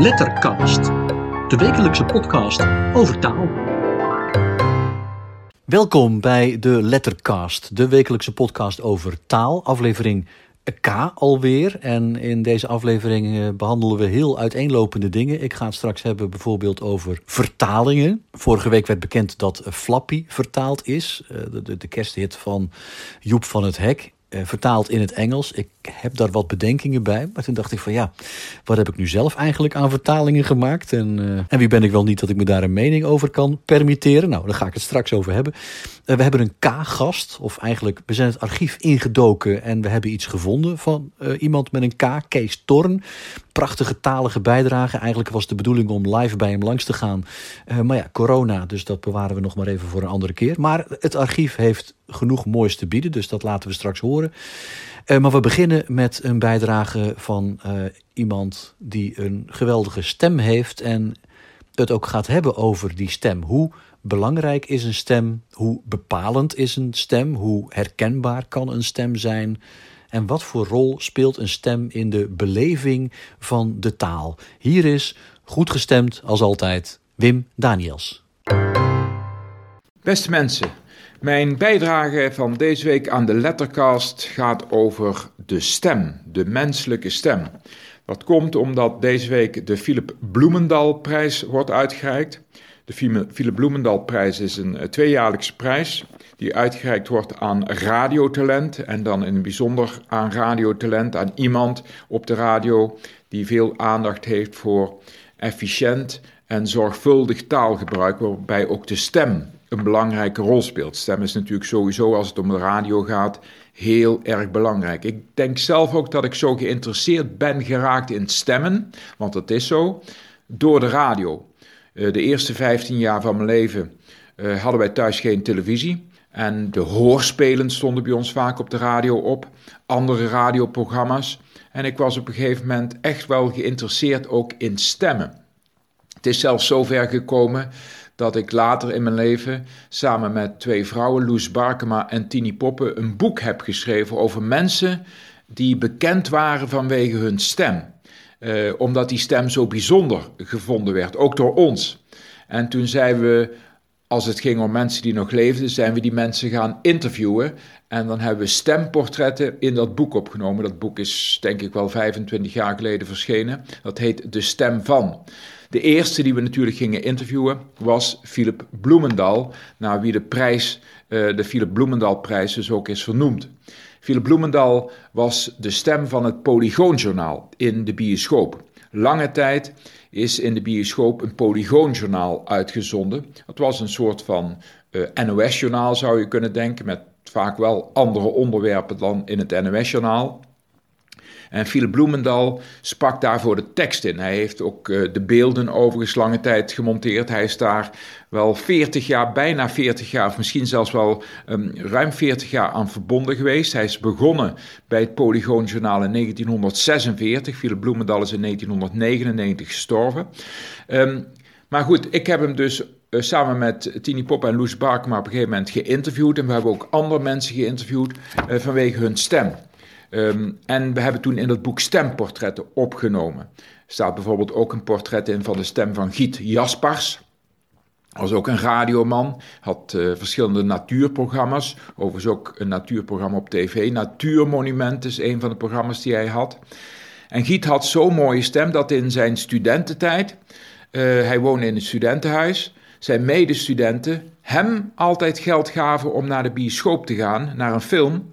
Lettercast, de wekelijkse podcast over taal. Welkom bij de Lettercast, de wekelijkse podcast over taal, aflevering K alweer. En in deze aflevering eh, behandelen we heel uiteenlopende dingen. Ik ga het straks hebben bijvoorbeeld over vertalingen. Vorige week werd bekend dat Flappy vertaald is, eh, de, de, de kersthit van Joep van het Hek. Eh, vertaald in het Engels. Ik heb daar wat bedenkingen bij. Maar toen dacht ik van ja, wat heb ik nu zelf eigenlijk aan vertalingen gemaakt? En, uh, en wie ben ik wel niet dat ik me daar een mening over kan permitteren? Nou, daar ga ik het straks over hebben. Uh, we hebben een K-gast, of eigenlijk, we zijn het archief ingedoken en we hebben iets gevonden van iemand met een K, Kees Torn. Prachtige talige bijdrage. Eigenlijk was de bedoeling om live bij hem langs te gaan. maar ja, corona, dus dat bewaren we nog maar even voor een andere keer. Maar het archief heeft genoeg moois te bieden, dus dat laten we straks horen. Uh, maar we beginnen met een bijdrage van uh, iemand die een geweldige stem heeft en het ook gaat hebben over die stem. Hoe belangrijk is een stem? Hoe bepalend is een stem? Hoe herkenbaar kan een stem zijn? En wat voor rol speelt een stem in de beleving van de taal? Hier is, goed gestemd als altijd, Wim Daniels. Beste mensen, mijn bijdrage van deze week aan de Lettercast gaat over de stem, de menselijke stem. Dat komt omdat deze week de Philip Bloemendal-prijs wordt uitgereikt. De Philip Bloemendal-prijs is een eh, tweejaarlijkse prijs die uitgereikt wordt aan radiotalent en dan in het bijzonder aan radiotalent, aan iemand op de radio die veel aandacht heeft voor efficiënt en zorgvuldig taalgebruik, waarbij ook de stem een belangrijke rol speelt. Stem is natuurlijk sowieso, als het om de radio gaat, heel erg belangrijk. Ik denk zelf ook dat ik zo geïnteresseerd ben geraakt in stemmen, want dat is zo, door de radio. Eh, de eerste 15 jaar van mijn leven eh, hadden wij thuis geen televisie. En de hoorspelen stonden bij ons vaak op de radio op, andere radioprogramma's. En ik was op een gegeven moment echt wel geïnteresseerd ook in stemmen. Het is zelfs zover gekomen dat ik later in mijn leven samen met twee vrouwen, Loes Barkema en Tini Poppen, een boek heb geschreven over mensen die bekend waren vanwege hun stem. Uh, omdat die stem zo bijzonder gevonden werd, ook door ons. En toen zijn we, als het ging om mensen die nog leefden, zijn we die mensen gaan interviewen. En dan hebben we stemportretten in dat boek opgenomen. Dat boek is denk ik wel 25 jaar geleden verschenen. Dat heet De Stem van. De eerste die we natuurlijk gingen interviewen was Philip Bloemendal, naar wie de prijs, eh, de Philip Bloemendal-prijs dus ook is vernoemd. Philip Bloemendal was de stem van het Polygoonjournaal in de bioscoop. Lange tijd is in de bioscoop een Polygoonjournaal uitgezonden. Het was een soort van eh, NOS-journaal zou je kunnen denken, met vaak wel andere onderwerpen dan in het NOS-journaal. En Philip Bloemendal sprak daarvoor de tekst in. Hij heeft ook uh, de beelden overigens lange tijd gemonteerd. Hij is daar wel 40 jaar, bijna 40 jaar, of misschien zelfs wel um, ruim 40 jaar aan verbonden geweest. Hij is begonnen bij het Polygoonjournaal in 1946. Philip Bloemendal is in 1999 gestorven. Um, maar goed, ik heb hem dus uh, samen met Tini Pop en Loes Barkema op een gegeven moment geïnterviewd. En we hebben ook andere mensen geïnterviewd uh, vanwege hun stem. Um, en we hebben toen in dat boek stemportretten opgenomen. Er staat bijvoorbeeld ook een portret in van de stem van Giet Jaspers. Was ook een radioman, had uh, verschillende natuurprogramma's. Overigens ook een natuurprogramma op tv. Natuurmonument is een van de programma's die hij had. En Giet had zo'n mooie stem dat in zijn studententijd, uh, hij woonde in een studentenhuis, zijn medestudenten hem altijd geld gaven om naar de bioscoop te gaan, naar een film.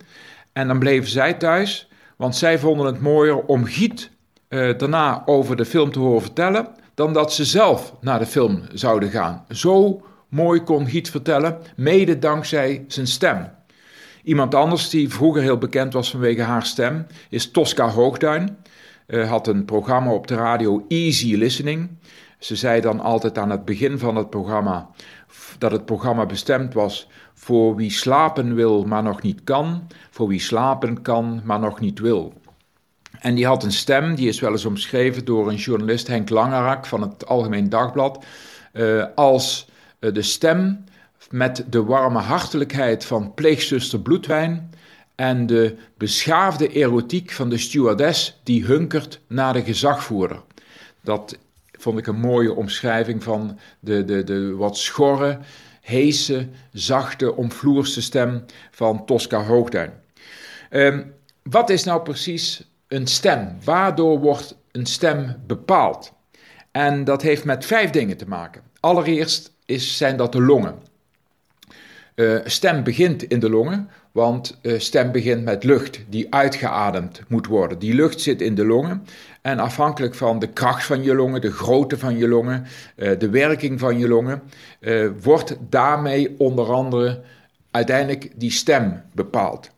En dan bleven zij thuis, want zij vonden het mooier om Giet uh, daarna over de film te horen vertellen, dan dat ze zelf naar de film zouden gaan. Zo mooi kon Giet vertellen, mede dankzij zijn stem. Iemand anders die vroeger heel bekend was vanwege haar stem is Tosca Hoogduin. Uh, had een programma op de radio Easy Listening. Ze zei dan altijd aan het begin van het programma dat het programma bestemd was voor wie slapen wil, maar nog niet kan, voor wie slapen kan, maar nog niet wil. En die had een stem, die is wel eens omschreven door een journalist, Henk Langerak van het Algemeen Dagblad, uh, als uh, de stem met de warme hartelijkheid van pleegzuster Bloedwijn en de beschaafde erotiek van de stewardess die hunkert naar de gezagvoerder. Dat vond ik een mooie omschrijving van de, de, de wat schorre, heese, zachte, omvloerste stem van Tosca Hoogduin. Ehm, wat is nou precies een stem? Waardoor wordt een stem bepaald? En dat heeft met vijf dingen te maken. Allereerst is, zijn dat de longen. Uh, stem begint in de longen, want uh, stem begint met lucht die uitgeademd moet worden. Die lucht zit in de longen en afhankelijk van de kracht van je longen, de grootte van je longen, uh, de werking van je longen, wordt daarmee onder andere uiteindelijk die stem bepaald.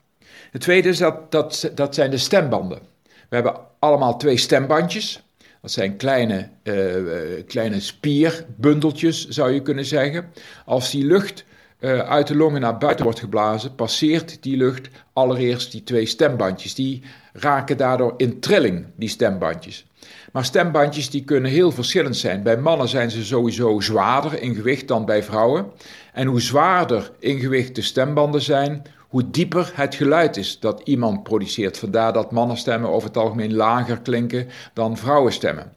Het tweede is dat, dat, dat zijn de stembanden. We hebben allemaal twee stembandjes. Dat zijn kleine, kleine spierbundeltjes, zou je kunnen zeggen. Als die lucht uh, uit de longen naar buiten wordt geblazen, passeert die lucht allereerst die twee stembandjes. Die raken daardoor in trilling, die stembandjes. Maar stembandjes die kunnen heel verschillend zijn. Bij mannen zijn ze sowieso zwaarder in gewicht dan bij vrouwen. En hoe zwaarder in gewicht de stembanden zijn, hoe dieper het geluid is dat iemand produceert. Vandaar dat mannenstemmen over het algemeen lager klinken dan vrouwenstemmen.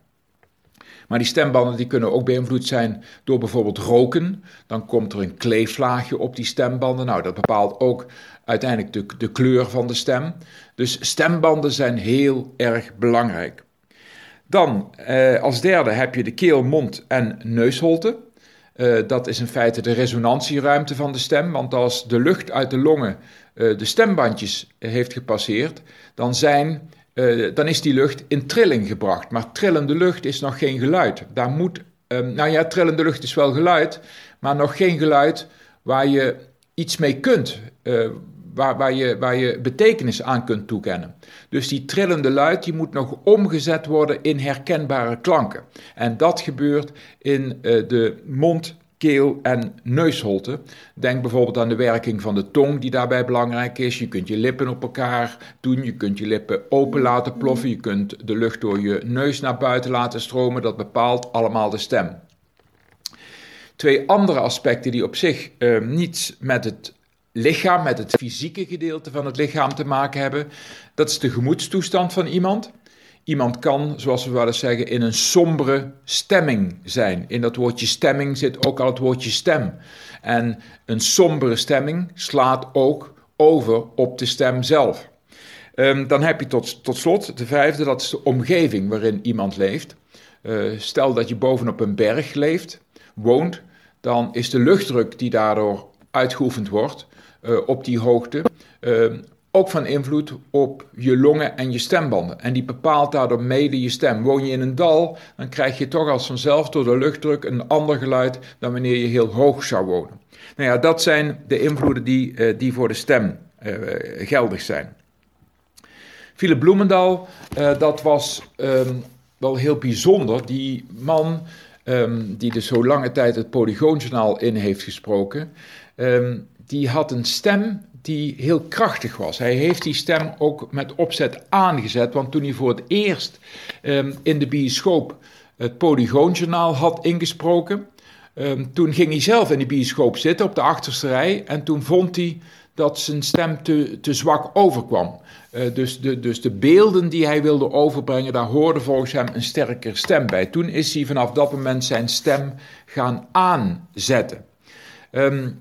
Maar die stembanden die kunnen ook beïnvloed zijn door bijvoorbeeld roken. Dan komt er een kleeflaagje op die stembanden. Nou, dat bepaalt ook uiteindelijk de, kleur van de stem. Dus stembanden zijn heel erg belangrijk. Dan eh, als derde heb je de keel, mond en neusholte. Uh, dat is in feite de resonantieruimte van de stem. Want als de lucht uit de longen uh, de stembandjes heeft gepasseerd, dan zijn uh, dan is die lucht in trilling gebracht. Maar trillende lucht is nog geen geluid. Daar moet, um, nou ja, trillende lucht is wel geluid, maar nog geen geluid waar je iets mee kunt. Uh, waar, waar, je, waar je betekenis aan kunt toekennen. Dus die trillende luid die moet nog omgezet worden in herkenbare klanken. En dat gebeurt in uh, de mond keel en neusholte. Denk bijvoorbeeld aan de werking van de tong die daarbij belangrijk is. Je kunt je lippen op elkaar doen, je kunt je lippen open laten ploffen, je kunt de lucht door je neus naar buiten laten stromen. Dat bepaalt allemaal de stem. Twee andere aspecten die op zich eh, niets met het lichaam, met het fysieke gedeelte van het lichaam te maken hebben, dat is de gemoedstoestand van iemand. Iemand kan, zoals we wel eens zeggen, in een sombere stemming zijn. In dat woordje stemming zit ook al het woordje stem. En een sombere stemming slaat ook over op de stem zelf. Um, dan heb je tot, tot slot de vijfde, dat is de omgeving waarin iemand leeft. Uh, stel dat je bovenop een berg leeft, woont, dan is de luchtdruk die daardoor uitgeoefend wordt uh, op die hoogte uh, ook van invloed op je longen en je stembanden. En die bepaalt daardoor mede je stem. Woon je in een dal, dan krijg je toch als vanzelf door de luchtdruk een ander geluid dan wanneer je heel hoog zou wonen. Nou ja, dat zijn de invloeden die, uh, die voor de stem uh, geldig zijn. Philip Bloemendaal, uh, dat was um, wel heel bijzonder. Die man um, die dus zo lange tijd het Polygoonjournaal in heeft gesproken, um, die had een stem die heel krachtig was. Hij heeft die stem ook met opzet aangezet, want toen hij voor het eerst um, in de bioscoop het Polygoonjournaal had ingesproken, um, toen ging hij zelf in de bioscoop zitten op de achterste rij en toen vond hij dat zijn stem te, te zwak overkwam. Uh, dus, de, dus de beelden die hij wilde overbrengen, daar hoorde volgens hem een sterkere stem bij. Toen is hij vanaf dat moment zijn stem gaan aanzetten. Um,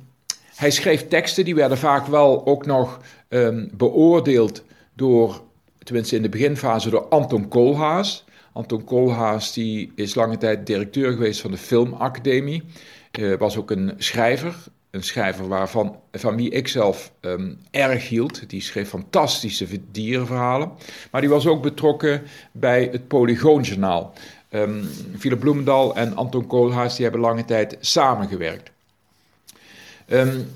hij schreef teksten die werden vaak wel ook nog um, beoordeeld door, tenminste in de beginfase, door Anton Koolhaas. Anton Koolhaas die is lange tijd directeur geweest van de Filmacademie. Uh, was ook een schrijver. Een schrijver waarvan, van wie ik zelf um, erg hield. Die schreef fantastische dierenverhalen. Maar die was ook betrokken bij het Polygoonjournaal. Um, Philip Bloemendal en Anton Koolhaas die hebben lange tijd samengewerkt. Um,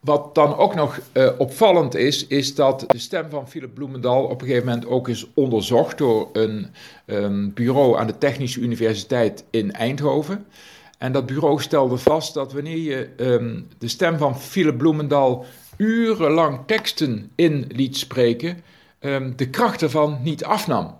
wat dan ook nog uh, opvallend is, is dat de stem van Philip Bloemendal op een gegeven moment ook is onderzocht door een um, bureau aan de Technische Universiteit in Eindhoven. En dat bureau stelde vast dat wanneer je um, de stem van Philip Bloemendal urenlang teksten in liet spreken, de kracht ervan niet afnam.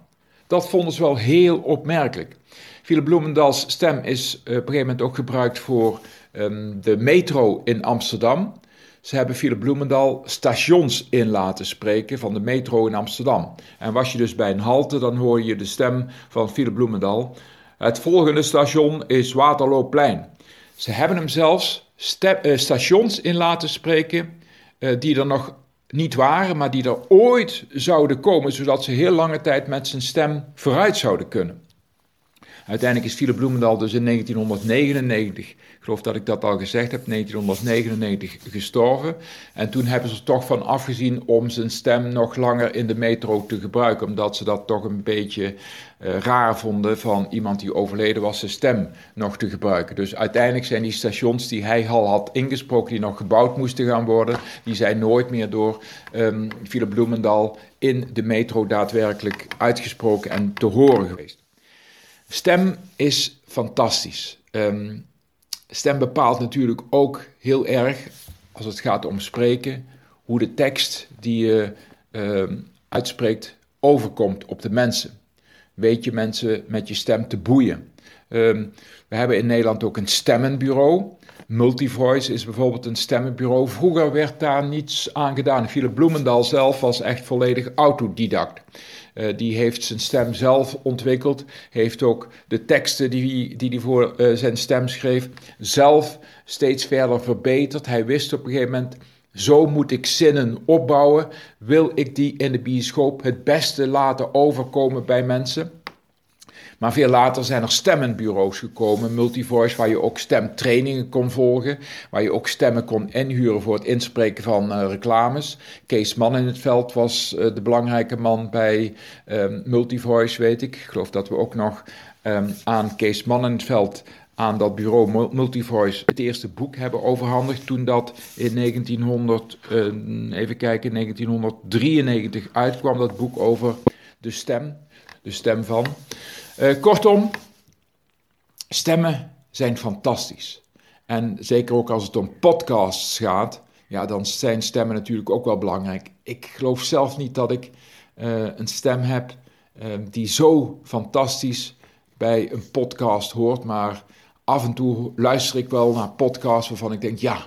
Dat vonden ze wel heel opmerkelijk. Philip Bloemendals stem is uh, op een gegeven moment ook gebruikt voor um, de metro in Amsterdam. Ze hebben Philip Bloemendal stations in laten spreken van de metro in Amsterdam. En was je dus bij een halte, dan hoor je de stem van Philip Bloemendal. Het volgende station is Waterlooplein. Ze hebben hem zelfs eh, stations in laten spreken uh, die er nog niet waren, maar die er ooit zouden komen, zodat ze heel lange tijd met zijn stem vooruit zouden kunnen. Uiteindelijk is Philip Bloemendal dus in 1999, ik geloof dat ik dat al gezegd heb, 1999 gestorven. En toen hebben ze er toch van afgezien om zijn stem nog langer in de metro te gebruiken, omdat ze dat toch een beetje uh, raar vonden van iemand die overleden was, zijn stem nog te gebruiken. Dus uiteindelijk zijn die stations die hij al had ingesproken, die nog gebouwd moesten gaan worden, die zijn nooit meer door um, Philip Bloemendal in de metro daadwerkelijk uitgesproken en te horen geweest. Stem is fantastisch. Um, stem bepaalt natuurlijk ook heel erg, als het gaat om spreken, hoe de tekst die je uh, uitspreekt overkomt op de mensen. Weet je mensen met je stem te boeien. Um, we hebben in Nederland ook een stemmenbureau. Multivoice is bijvoorbeeld een stemmenbureau. Vroeger werd daar niets aan gedaan. Philip Bloemendal zelf was echt volledig autodidact. Uh, die heeft zijn stem zelf ontwikkeld, heeft ook de teksten die hij die voor uh, zijn stem schreef zelf steeds verder verbeterd. Hij wist op een gegeven moment, zo moet ik zinnen opbouwen, wil ik die in de bioscoop het beste laten overkomen bij mensen. Maar veel later zijn er stemmenbureaus gekomen, multivoice, waar je ook stemtrainingen kon volgen, waar je ook stemmen kon inhuren voor het inspreken van uh, reclames. Kees Man in het veld was uh, de belangrijke man bij um, multivoice, weet ik. Ik geloof dat we ook nog um, aan Kees Man in het veld aan dat bureau Multivoice het eerste boek hebben overhandigd toen dat in 1900, uh, even kijken, 1993 uitkwam, dat boek over de stem, de stem van. Uh, kortom, stemmen zijn fantastisch. En zeker ook als het om podcasts gaat, ja, dan zijn stemmen natuurlijk ook wel belangrijk. Ik geloof zelf niet dat ik uh, een stem heb uh, die zo fantastisch bij een podcast hoort, maar af en toe luister ik wel naar podcasts waarvan ik denk, ja,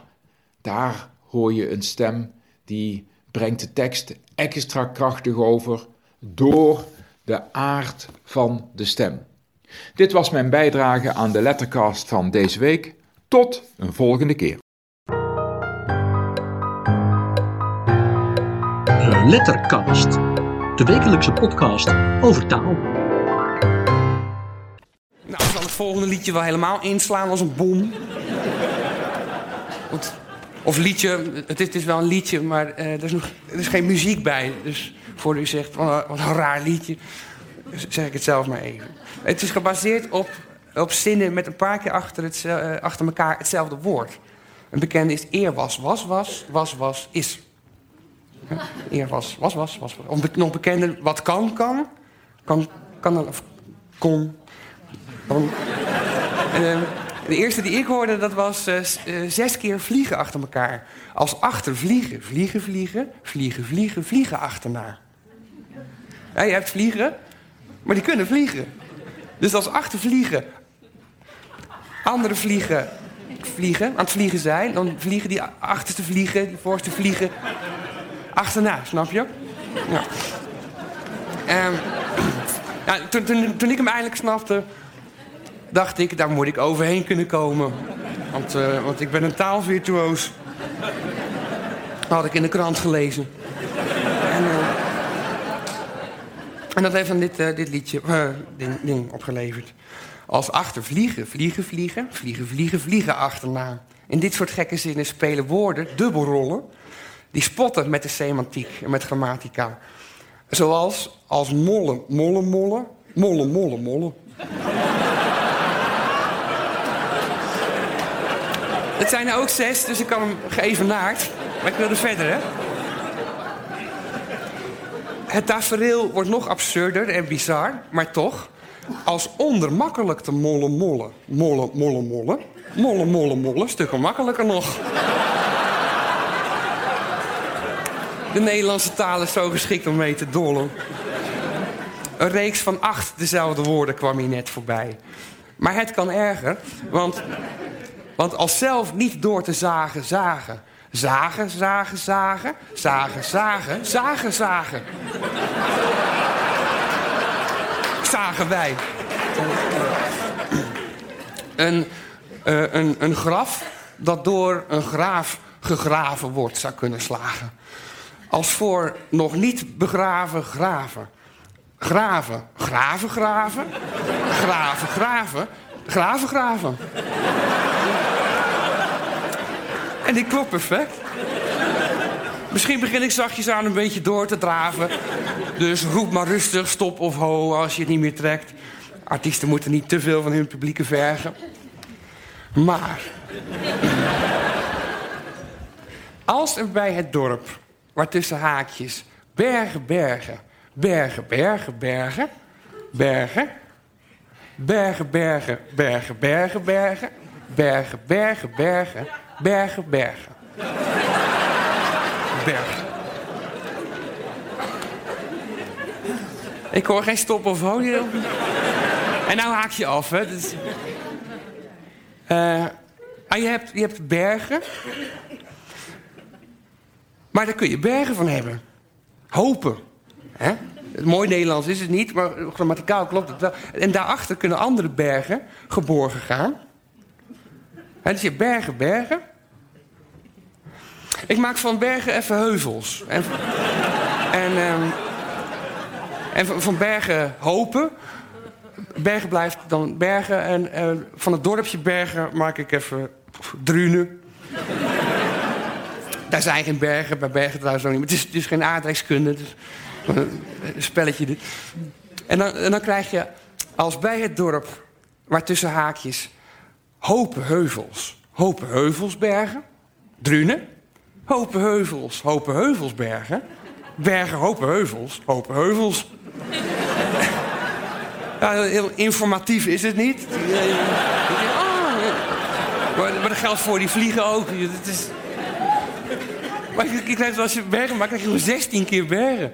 daar hoor je een stem die brengt de tekst extra krachtig over door de aard van de stem. Dit was mijn bijdrage aan de lettercast van deze week. Tot een volgende keer. De Lettercast, de wekelijkse podcast over taal. Nou, ik zal het volgende liedje wel helemaal inslaan als een bom. Of liedje, het is, het is, wel een liedje, maar uh, er, is nog, er is geen muziek bij. Dus voor u zegt, wat een, raar liedje, zeg ik het zelf maar even. Het is gebaseerd op, op zinnen met een paar keer achter, het, uh, achter elkaar hetzelfde woord. Een bekende is eer was, was, was, was, was, is. Eer was, was, was, was. was. Nog bekender, wat kan, kan. Kan, kan, of kon. uh, de eerste die ik hoorde, dat was uh, zes keer vliegen achter elkaar. Als achter vliegen. Vliegen, vliegen, vliegen, vliegen, vliegen achterna. Je hebt vliegen, maar die kunnen vliegen. Dus als achter vliegen, andere vliegen, vliegen, aan het vliegen zijn... dan vliegen die achterste vliegen, die voorste vliegen achterna, snap je? Ja. Um, ja, toen, toen, toen ik hem eindelijk snapte, dacht ik, daar moet ik overheen kunnen komen. Want, uh, want ik ben een taalvirtuoos. Dat had ik in de krant gelezen. En, uh, en dat heeft dan dit, uh, dit liedje, ding, ding, opgeleverd. Als achter vliegen, vliegen, vliegen, vliegen, vliegen, achterna. In dit soort gekke zinnen spelen woorden dubbelrollen... die spotten met de semantiek en met grammatica. Zoals als mollen, mollen, mollen, mollen, mollen, mollen. Het zijn er ook zes, dus ik kan hem geëvenaard. Maar ik wilde verder, hè? Het tafereel wordt nog absurder en bizar, maar toch. Als ondermakkelijk te mollen, mollen. Mollen, mollen, mollen. Mollen, mollen, mollen. Stukken makkelijker nog. De Nederlandse taal is zo geschikt om mee te dollen. Een reeks van acht dezelfde woorden kwam hier net voorbij. Maar het kan erger, want want als zelf niet door te zagen, zagen. Zagen, zagen, zagen. Zagen, zagen, zagen, zagen. Zagen wij. een, eh, een, een graf dat door een graaf gegraven wordt zou kunnen slagen. Als voor nog niet begraven graven. Graven, graven, graven. Graven, graven. Graven, graven. En die klopt perfect. Misschien begin ik zachtjes aan een beetje door te draven. Dus roep maar rustig, stop of ho als je het niet meer trekt. Artiesten moeten niet te veel van hun publieke vergen. Maar... Als er bij het dorp, waartussen haakjes, bergen, bergen, bergen, bergen, bergen, bergen, bergen, bergen, bergen, bergen, bergen, bergen, bergen, bergen, bergen, bergen. Bergen. Ik hoor geen stop of. En nou haak je af, hè. Dus, uh, je, hebt, je hebt bergen. Maar daar kun je bergen van hebben. Hopen. Hè? Het mooi Nederlands is het niet, maar grammaticaal klopt het wel. En daarachter kunnen andere bergen geborgen gaan. Dus je bergen, bergen. Ik maak van bergen even heuvels. En, en, um, en van bergen hopen. Bergen blijft dan bergen. En van het dorpje bergen maak ik even drunen. Daar zijn geen bergen, bij bergen trouwens ook niet. Het is, is geen aardrijkskunde. Het is een spelletje dit. En dan, dan krijg je als bij het dorp, waar tussen haakjes... hopen heuvels, hopen heuvelsbergen, drunen. Hopen heuvels, hopen heuvelsbergen. Bergen, hopen heuvels, hopen heuvels. Heel informatief is het niet. Maar, maar dat geldt voor die vliegen ook. Het is... Maar ik, krijg als je bergen maakt, krijg je gewoon 16 keer bergen.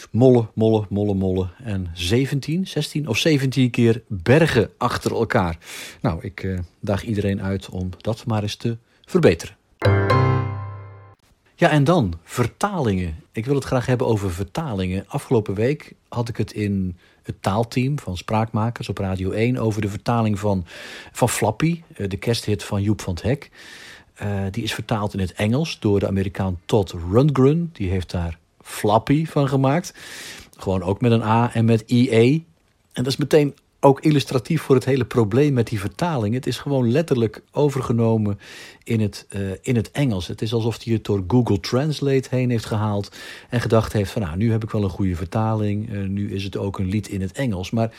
Molle, molle, molle, molle. En 17, 16 of 17 keer bergen achter elkaar. Nou, ik uh, daag iedereen uit om dat maar eens te verbeteren. Ja, en dan vertalingen. Ik wil het graag hebben over vertalingen. Afgelopen week had ik het in het taalteam van Spraakmakers op Radio 1 over de vertaling van, van Flappy, eh, de kersthit van Joep van het Hek. Uh, die is vertaald in het Engels door de Amerikaan Todd Rundgren. Die heeft daar Flappy van gemaakt. Gewoon ook met een A en met IE. En dat is meteen ook illustratief voor het hele probleem met die vertaling. Het is gewoon letterlijk overgenomen in het, uh, in het Engels. Het is alsof hij het door Google Translate heen heeft gehaald en gedacht heeft van nou, nu heb ik wel een goede vertaling. Uh, nu is het ook een lied in het Engels. Maar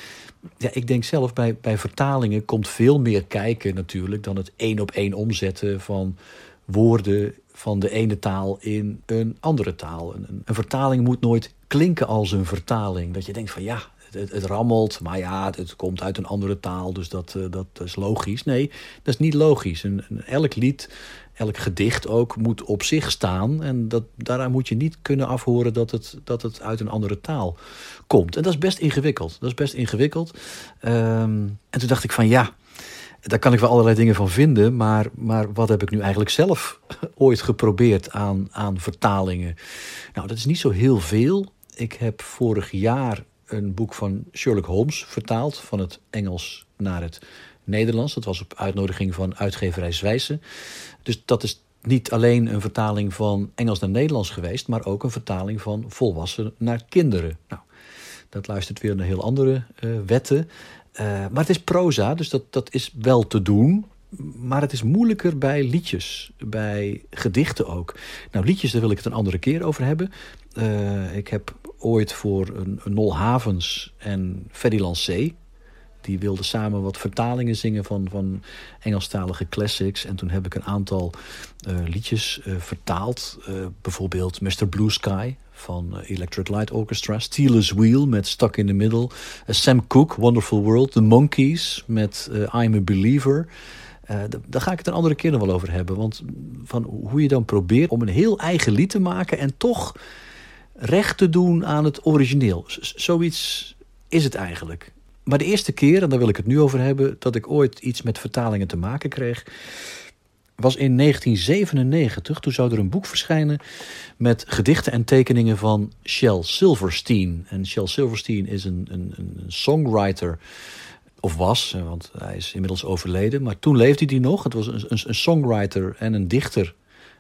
ja, ik denk zelf bij, bij vertalingen komt veel meer kijken natuurlijk dan het één op één omzetten van woorden van de ene taal in een andere taal. Een, een, vertaling moet nooit klinken als een vertaling. Dat je denkt van ja, het, het, rammelt, maar ja, het, komt uit een andere taal, dus dat, uh, dat is logisch. Nee, dat is niet logisch. Een, elk lied, elk gedicht ook, moet op zich staan. En dat, daaraan moet je niet kunnen afhoren dat het, dat het uit een andere taal komt. En dat is best ingewikkeld. Dat is best ingewikkeld. Um, en toen dacht ik van ja, daar kan ik wel allerlei dingen van vinden, maar, maar wat heb ik nu eigenlijk zelf ooit geprobeerd aan, aan vertalingen? Nou, dat is niet zo heel veel. Ik heb vorig jaar een boek van Sherlock Holmes vertaald van het Engels naar het Nederlands. Dat was op uitnodiging van uitgeverij Zwijsen. Dus dat is niet alleen een vertaling van Engels naar Nederlands geweest, maar ook een vertaling van volwassenen naar kinderen. Nou, dat luistert weer naar heel andere uh, wetten. Uh, maar het is proza, dus dat, dat is wel te doen. Maar het is moeilijker bij liedjes, bij gedichten ook. Nou, liedjes, daar wil ik het een andere keer over hebben. Uh, ik heb ooit voor een, een Nol Havens en Freddy Lancé... die wilden samen wat vertalingen zingen van, van Engelstalige classics. En toen heb ik een aantal uh, liedjes vertaald. bijvoorbeeld Mr. Blue Sky van eh, Electric Light Orchestra. Steelers Wheel met Stuck in the Middle. Sam Cooke, Wonderful World. The Monkeys met I'm a Believer. Daar ga ik het een andere keer nog wel over hebben. Want van hoe je dan probeert om een heel eigen lied te maken en toch recht te doen aan het origineel. zoiets is het eigenlijk. Maar de eerste keer, en daar wil ik het nu over hebben, dat ik ooit iets met vertalingen te maken kreeg, was in 1997. Toen zou er een boek verschijnen met gedichten en tekeningen van Shel Silverstein. En Shel Silverstein is een, een, een songwriter of was, want hij is inmiddels overleden. Maar toen leefde hij nog. Het was een, een, een songwriter en een dichter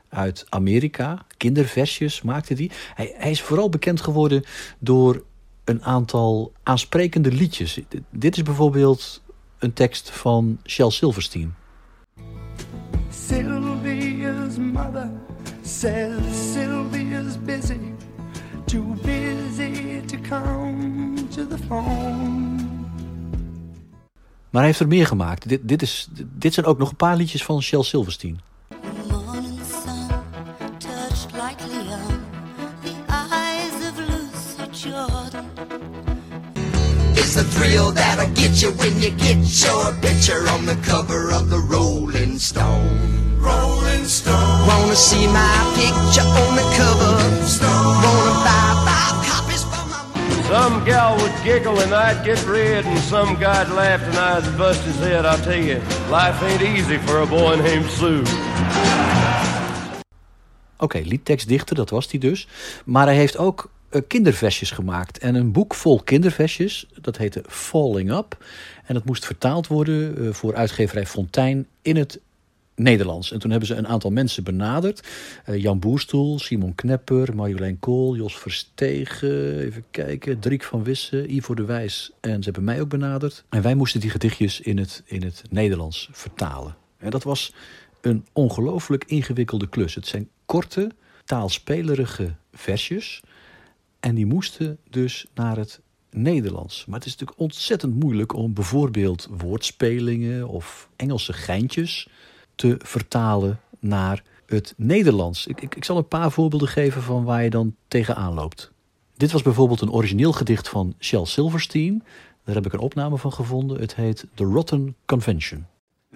uit Amerika. Kinderversjes maakte hij. hij. Hij is vooral bekend geworden door een aantal aansprekende liedjes. Dit is bijvoorbeeld een tekst van Shel Silverstein. Sylvia's mother says Sylvia's busy, too busy to come to the phone. Maar hij heeft er meer gemaakt. Dit, dit, is, dit zijn ook nog een paar liedjes van Shel Silverstein. It's the thrill that'll get you when you get your picture on the cover of the Rolling Stone. Rolling Stone. Wanna see my picture on the cover? Stone. Wanna buy five copies for my Some gal would giggle and I'd get red, and some guy'd laugh and I'd bust his head. I tell you, life ain't easy for a boy named Sue. Oké, okay, liedtekstdichter, dat was hij dus. Maar hij heeft ook uh, kinderversjes gemaakt. En een boek vol kinderversjes, dat heette Falling Up. En dat moest vertaald worden uh, voor uitgeverij Fontijn in het Nederlands. En toen hebben ze een aantal mensen benaderd. Uh, Jan Boerstoel, Simon Knepper, Marjolein Kool, Jos Verstegen, even kijken, Driek van Wissen, Ivo de Wijs. En ze hebben mij ook benaderd. En wij moesten die gedichtjes in het, in het Nederlands vertalen. En dat was een ongelooflijk ingewikkelde klus. Het zijn korte, taalspelerige versjes en die moesten dus naar het Nederlands. Maar het is natuurlijk ontzettend moeilijk om bijvoorbeeld woordspelingen of Engelse geintjes te vertalen naar het Nederlands. Ik, ik, ik zal een paar voorbeelden geven van waar je dan tegenaan loopt. Dit was bijvoorbeeld een origineel gedicht van Shel Silverstein. Daar heb ik een opname van gevonden. Het heet The Rotten Convention.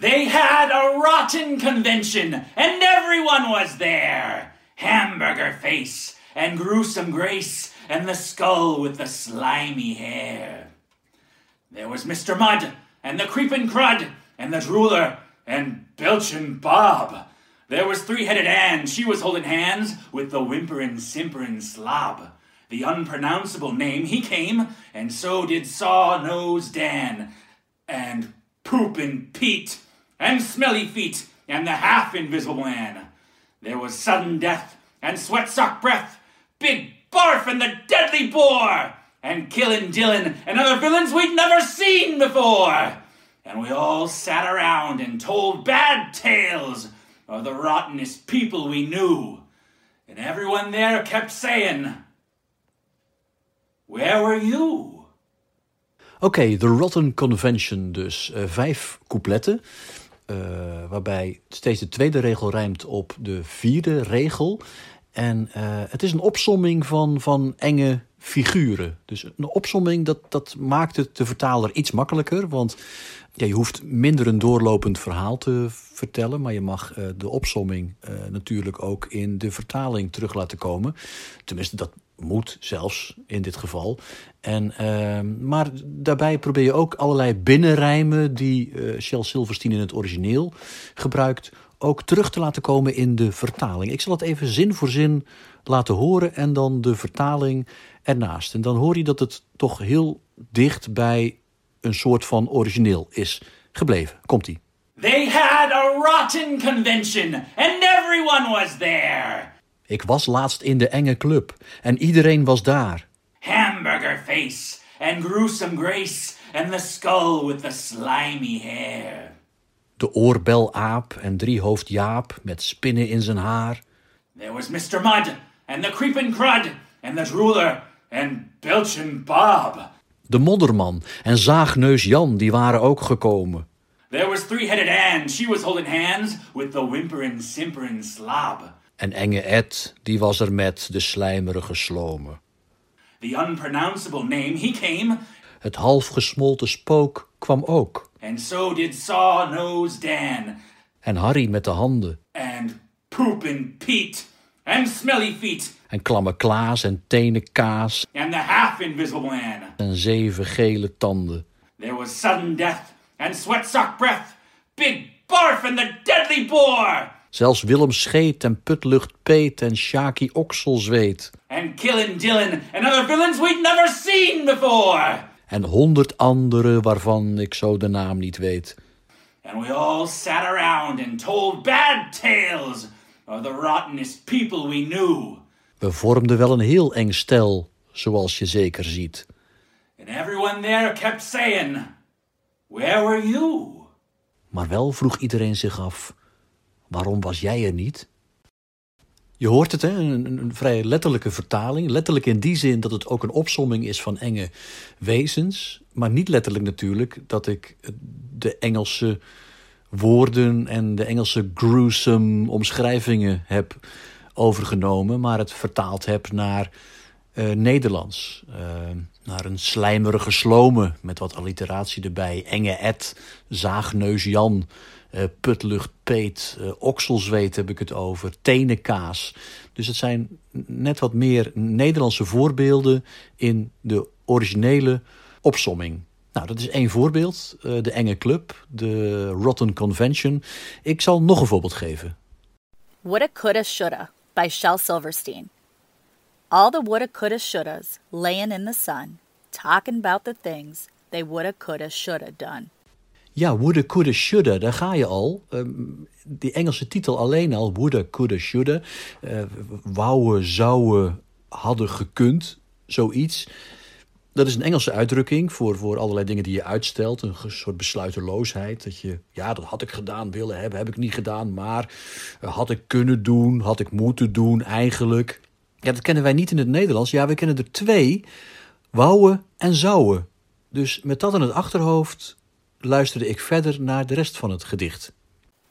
They had a rotten convention and everyone was there. Hamburger face and gruesome grace and the skull with the slimy hair. There was Mr. Mud, and the creepin' crud, and the drooler, and belchin' Bob. There was three-headed Ann, she was holding hands with the whimperin' simperin' slob. The unpronounceable name he came, and so did Saw Nose Dan, and Poopin' Pete, and Smelly Feet, and the half invisible man. There was sudden death, and sweat sock breath, big Barf and the Deadly Boar, and Killin' Dillin' and other villains we'd never seen before. And we all sat around and told bad tales of the rottenest people we knew. And everyone there kept saying, Where were you? Oké, okay, The Rotten Convention dus. Uh, vijf coupletten. Uh, waarbij steeds de tweede regel rijmt op de vierde regel. En uh, het is een opsomming van, van enge figuren. Dus een opsomming dat, dat maakt het de vertaler iets makkelijker. Want ja, je hoeft minder een doorlopend verhaal te vertellen. Maar je mag uh, de opsomming uh, natuurlijk ook in de vertaling terug laten komen. Tenminste, dat moet zelfs in dit geval. En, uh, maar daarbij probeer je ook allerlei binnenrijmen die uh, Shel Silverstein in het origineel gebruikt ook terug te laten komen in de vertaling. Ik zal het even zin voor zin laten horen en dan de vertaling ernaast. En dan hoor je dat het toch heel dicht bij een soort van origineel is gebleven. Komt-ie. They had a rotten convention and everyone was there. Ik was laatst in de enge club en iedereen was daar. Hamburger face and gruesome grace and the skull with the slimy hair de oorbelaap en driehoofd Jaap met spinnen in zijn haar. There was Mr. Mud and the creepin' crud and the ruler and Belchin Bob. De modderman en zaagneus Jan die waren ook gekomen. There was three-headed Ann, she was holding hands with the whimperin' simperin' slob. En enge Ed, die was er met de slijmerige slomen. The unpronounceable name, he came Het half gesmolten spook kwam ook. And so did Saw Nose Dan, En Harry met de handen. and Poopin' Pete, and Smelly Feet, En klamme Klaas en tenen kaas and the half invisible man. en zeven gele tanden. There was sudden death, and sweat sock breath, Big Barf and the Deadly Boar, Zelfs Willem Scheet en Putlucht Peet en Shaki Okselzweet. and Killin' Dylan, and other villains we'd never seen before. En honderd andere waarvan ik zo de naam niet weet. And we all sat around and told bad tales of the rottenest people we knew. We vormden wel een heel eng stel, zoals je zeker ziet. And everyone there kept saying, Where were you? Maar wel vroeg iedereen zich af: waarom was jij er niet? Je hoort het, hè? Een, vrij letterlijke vertaling. Letterlijk in die zin dat het ook een opsomming is van enge wezens. Maar niet letterlijk natuurlijk dat ik de Engelse woorden en de Engelse gruesome omschrijvingen heb overgenomen. Maar het vertaald heb naar eh, Nederlands. Eh, naar een slijmerige slome met wat alliteratie erbij. Enge Ed, zaagneus Jan, putlucht Peet, eh, okselzweet heb ik het over, tenenkaas. Dus het zijn net wat meer Nederlandse voorbeelden in de originele opsomming. Nou, dat is één voorbeeld. eh, de Enge Club, de Rotten Convention. Ik zal nog een voorbeeld geven. Woulda, Coulda, Shoulda by Shel Silverstein. All the woulda, coulda, shouldas laying in the sun, talking about the things they woulda, coulda, shoulda done. Ja, woulda, coulda, shoulda, daar ga je al. Ehm, die Engelse titel alleen al, woulda, coulda, shoulda. eh wouden, zouden, hadden gekund, zoiets. Dat is een Engelse uitdrukking voor, voor allerlei dingen die je uitstelt. Een soort besluiteloosheid. Dat je, ja, dat had ik gedaan willen hebben, heb ik niet gedaan. Maar eh, had ik kunnen doen, had ik moeten doen, eigenlijk. Ja, dat kennen wij niet in het Nederlands. Ja, we kennen er twee. Wouden en zouden. Dus met dat in het achterhoofd luisterde ik verder naar de rest van het gedicht.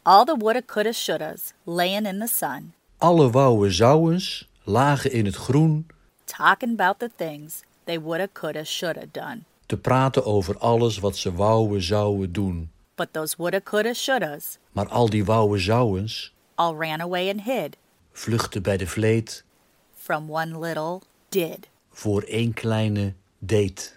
All the woulda, coulda, shouldas laying in the sun, Alle wouden zouwens lagen in het groen talking about the things they woulda, coulda, shoulda done. te praten over alles wat ze wouden zouden doen. But those woulda, coulda, shouldas Maar al die wouden zouwens all ran away and hid vluchtten bij de vleet from one little did. voor één kleine date.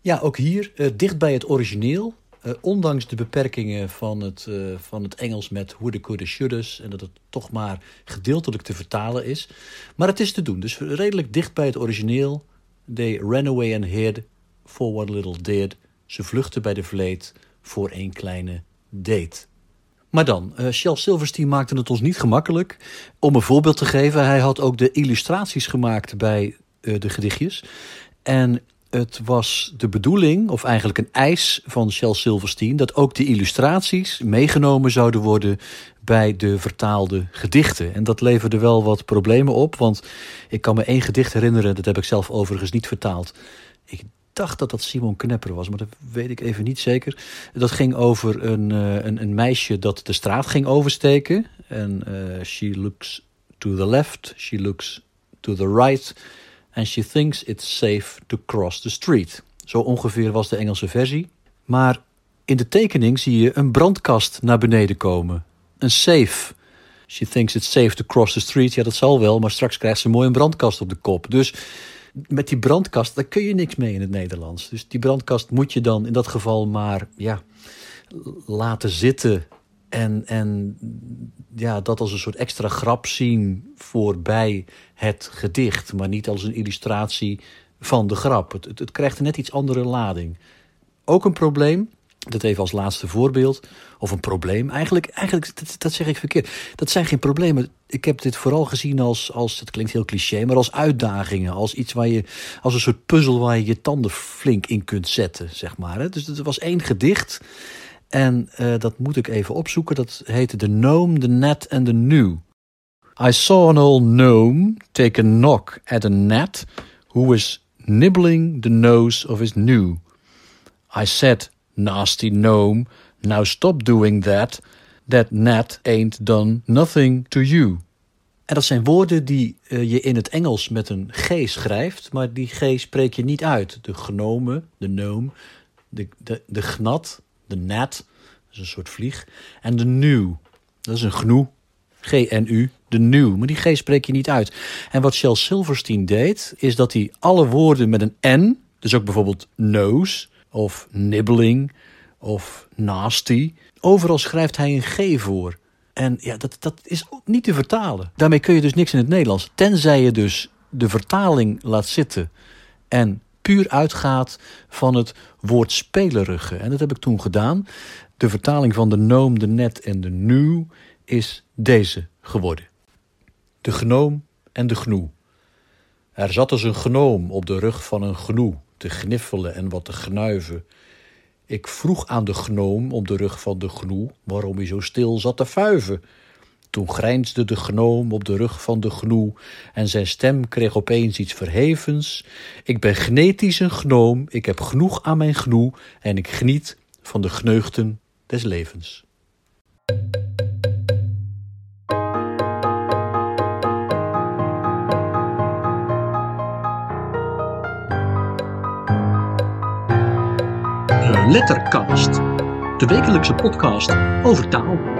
Ja, ook hier, eh, dicht bij het origineel. Eh, ondanks de beperkingen van het, eh, van het Engels met woulda, coulda, shouldas... en dat het toch maar gedeeltelijk te vertalen is. Maar het is te doen, dus redelijk dicht bij het origineel. They ran away and hid for one little did. Ze vluchtten bij de vleet voor één kleine date. Maar dan, Shel Silverstein maakte het ons niet gemakkelijk. Om een voorbeeld te geven, hij had ook de illustraties gemaakt bij de gedichtjes. En het was de bedoeling, of eigenlijk een eis van Shel Silverstein, dat ook de illustraties meegenomen zouden worden bij de vertaalde gedichten. En dat leverde wel wat problemen op, want ik kan me één gedicht herinneren, dat heb ik zelf overigens niet vertaald. Ik dacht dat dat Simon Knepper was, maar dat weet ik even niet zeker. Dat ging over een, eh, een, een meisje dat de straat ging oversteken. En eh, she looks to the left, she looks to the right. And she thinks it's safe to cross the street. Zo ongeveer was de Engelse versie. Maar in de tekening zie je een brandkast naar beneden komen. Een safe. She thinks it's safe to cross the street. Ja, dat zal wel, maar straks krijgt ze mooi een brandkast op de kop. Dus met die brandkast, daar kun je niks mee in het Nederlands. Dus die brandkast moet je dan in dat geval maar ja, laten zitten. En, en ja, dat als een soort extra grap zien voorbij het gedicht. Maar niet als een illustratie van de grap. Het, het, krijgt een net iets andere lading. Ook een probleem, dat even als laatste voorbeeld. Of een probleem, eigenlijk, eigenlijk dat, zeg ik verkeerd. Dat zijn geen problemen. Ik heb dit vooral gezien als, als, het klinkt heel cliché, maar als uitdagingen. Als iets waar je, als een soort puzzel waar je je tanden flink in kunt zetten, zeg maar. Dus het was één gedicht. En eh, dat moet ik even opzoeken. Dat heette The Gnome, The Net and The New. I saw an old gnome take a knock at a gnat who was nibbling the nose of his new. I said, nasty gnome, now stop doing that. That gnat ain't done nothing to you. En dat zijn woorden die uh, je in het Engels met een G schrijft, maar die G spreek je niet uit. De gnome, de noom, de, de, de gnat, de nat, dat is een soort vlieg. En de nu, dat is een gnu, G-N-U, de nieuw. Maar die G spreek je niet uit. En wat Shel Silverstein deed, is dat hij alle woorden met een N, dus ook bijvoorbeeld nose of nibbling of nasty, overal schrijft hij een G voor. En ja, dat, dat is niet te vertalen. Daarmee kun je dus niks in het Nederlands. Tenzij je dus de vertaling laat zitten en puur uitgaat van het woord spelerige. En dat heb ik toen gedaan. De vertaling van de noom, de net en de nu is deze geworden. De gnoom en de gnoe. Er zat dus een gnoom op de rug van een gnoe te gniffelen en wat te gnuiven. Ik vroeg aan de gnoom op de rug van de gnoe waarom hij zo stil zat te fuiven. Toen grijnsde de gnoom op de rug van de gnoe en zijn stem kreeg opeens iets verhevens. Ik ben genetisch een gnoom, ik heb genoeg aan mijn gnoe en ik geniet van de gneugten des levens. Lettercast, de wekelijkse podcast over taal.